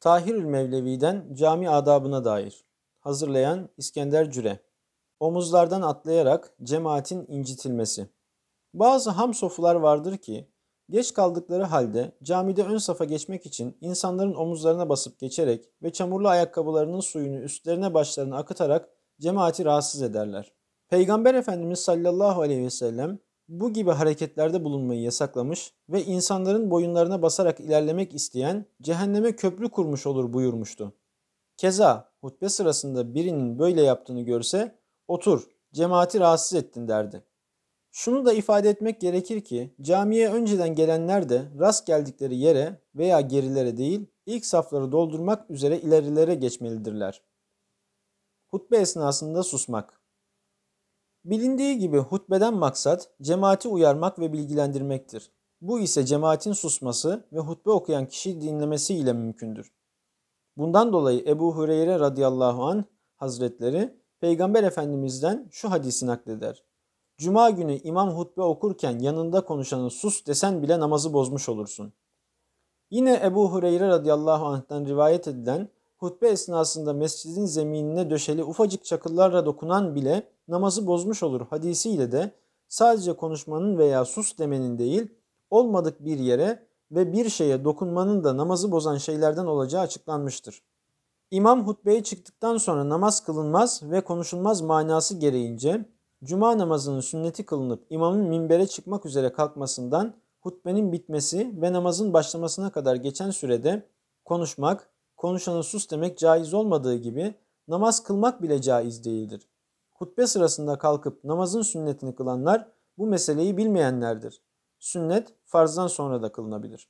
Tahirül Mevlevi'den cami adabına dair. Hazırlayan İskender Cüre. Omuzlardan atlayarak cemaatin incitilmesi. Bazı ham sofular vardır ki geç kaldıkları halde camide ön safa geçmek için insanların omuzlarına basıp geçerek ve çamurlu ayakkabılarının suyunu üstlerine başlarına akıtarak cemaati rahatsız ederler. Peygamber Efendimiz sallallahu aleyhi ve sellem bu gibi hareketlerde bulunmayı yasaklamış ve insanların boyunlarına basarak ilerlemek isteyen cehenneme köprü kurmuş olur buyurmuştu. Keza hutbe sırasında birinin böyle yaptığını görse otur cemaati rahatsız ettin derdi. Şunu da ifade etmek gerekir ki camiye önceden gelenler de rast geldikleri yere veya gerilere değil ilk safları doldurmak üzere ilerilere geçmelidirler. Hutbe esnasında susmak Bilindiği gibi hutbeden maksat cemaati uyarmak ve bilgilendirmektir. Bu ise cemaatin susması ve hutbe okuyan kişi dinlemesi ile mümkündür. Bundan dolayı Ebu Hureyre radıyallahu anh hazretleri Peygamber Efendimiz'den şu hadisi nakleder. Cuma günü imam hutbe okurken yanında konuşanı sus desen bile namazı bozmuş olursun. Yine Ebu Hureyre radıyallahu anh'tan rivayet edilen hutbe esnasında mescidin zeminine döşeli ufacık çakıllarla dokunan bile namazı bozmuş olur hadisiyle de sadece konuşmanın veya sus demenin değil, olmadık bir yere ve bir şeye dokunmanın da namazı bozan şeylerden olacağı açıklanmıştır. İmam hutbeye çıktıktan sonra namaz kılınmaz ve konuşulmaz manası gereğince cuma namazının sünneti kılınıp imamın minbere çıkmak üzere kalkmasından hutbenin bitmesi ve namazın başlamasına kadar geçen sürede konuşmak, konuşana sus demek caiz olmadığı gibi namaz kılmak bile caiz değildir. Hutbe sırasında kalkıp namazın sünnetini kılanlar bu meseleyi bilmeyenlerdir. Sünnet farzdan sonra da kılınabilir.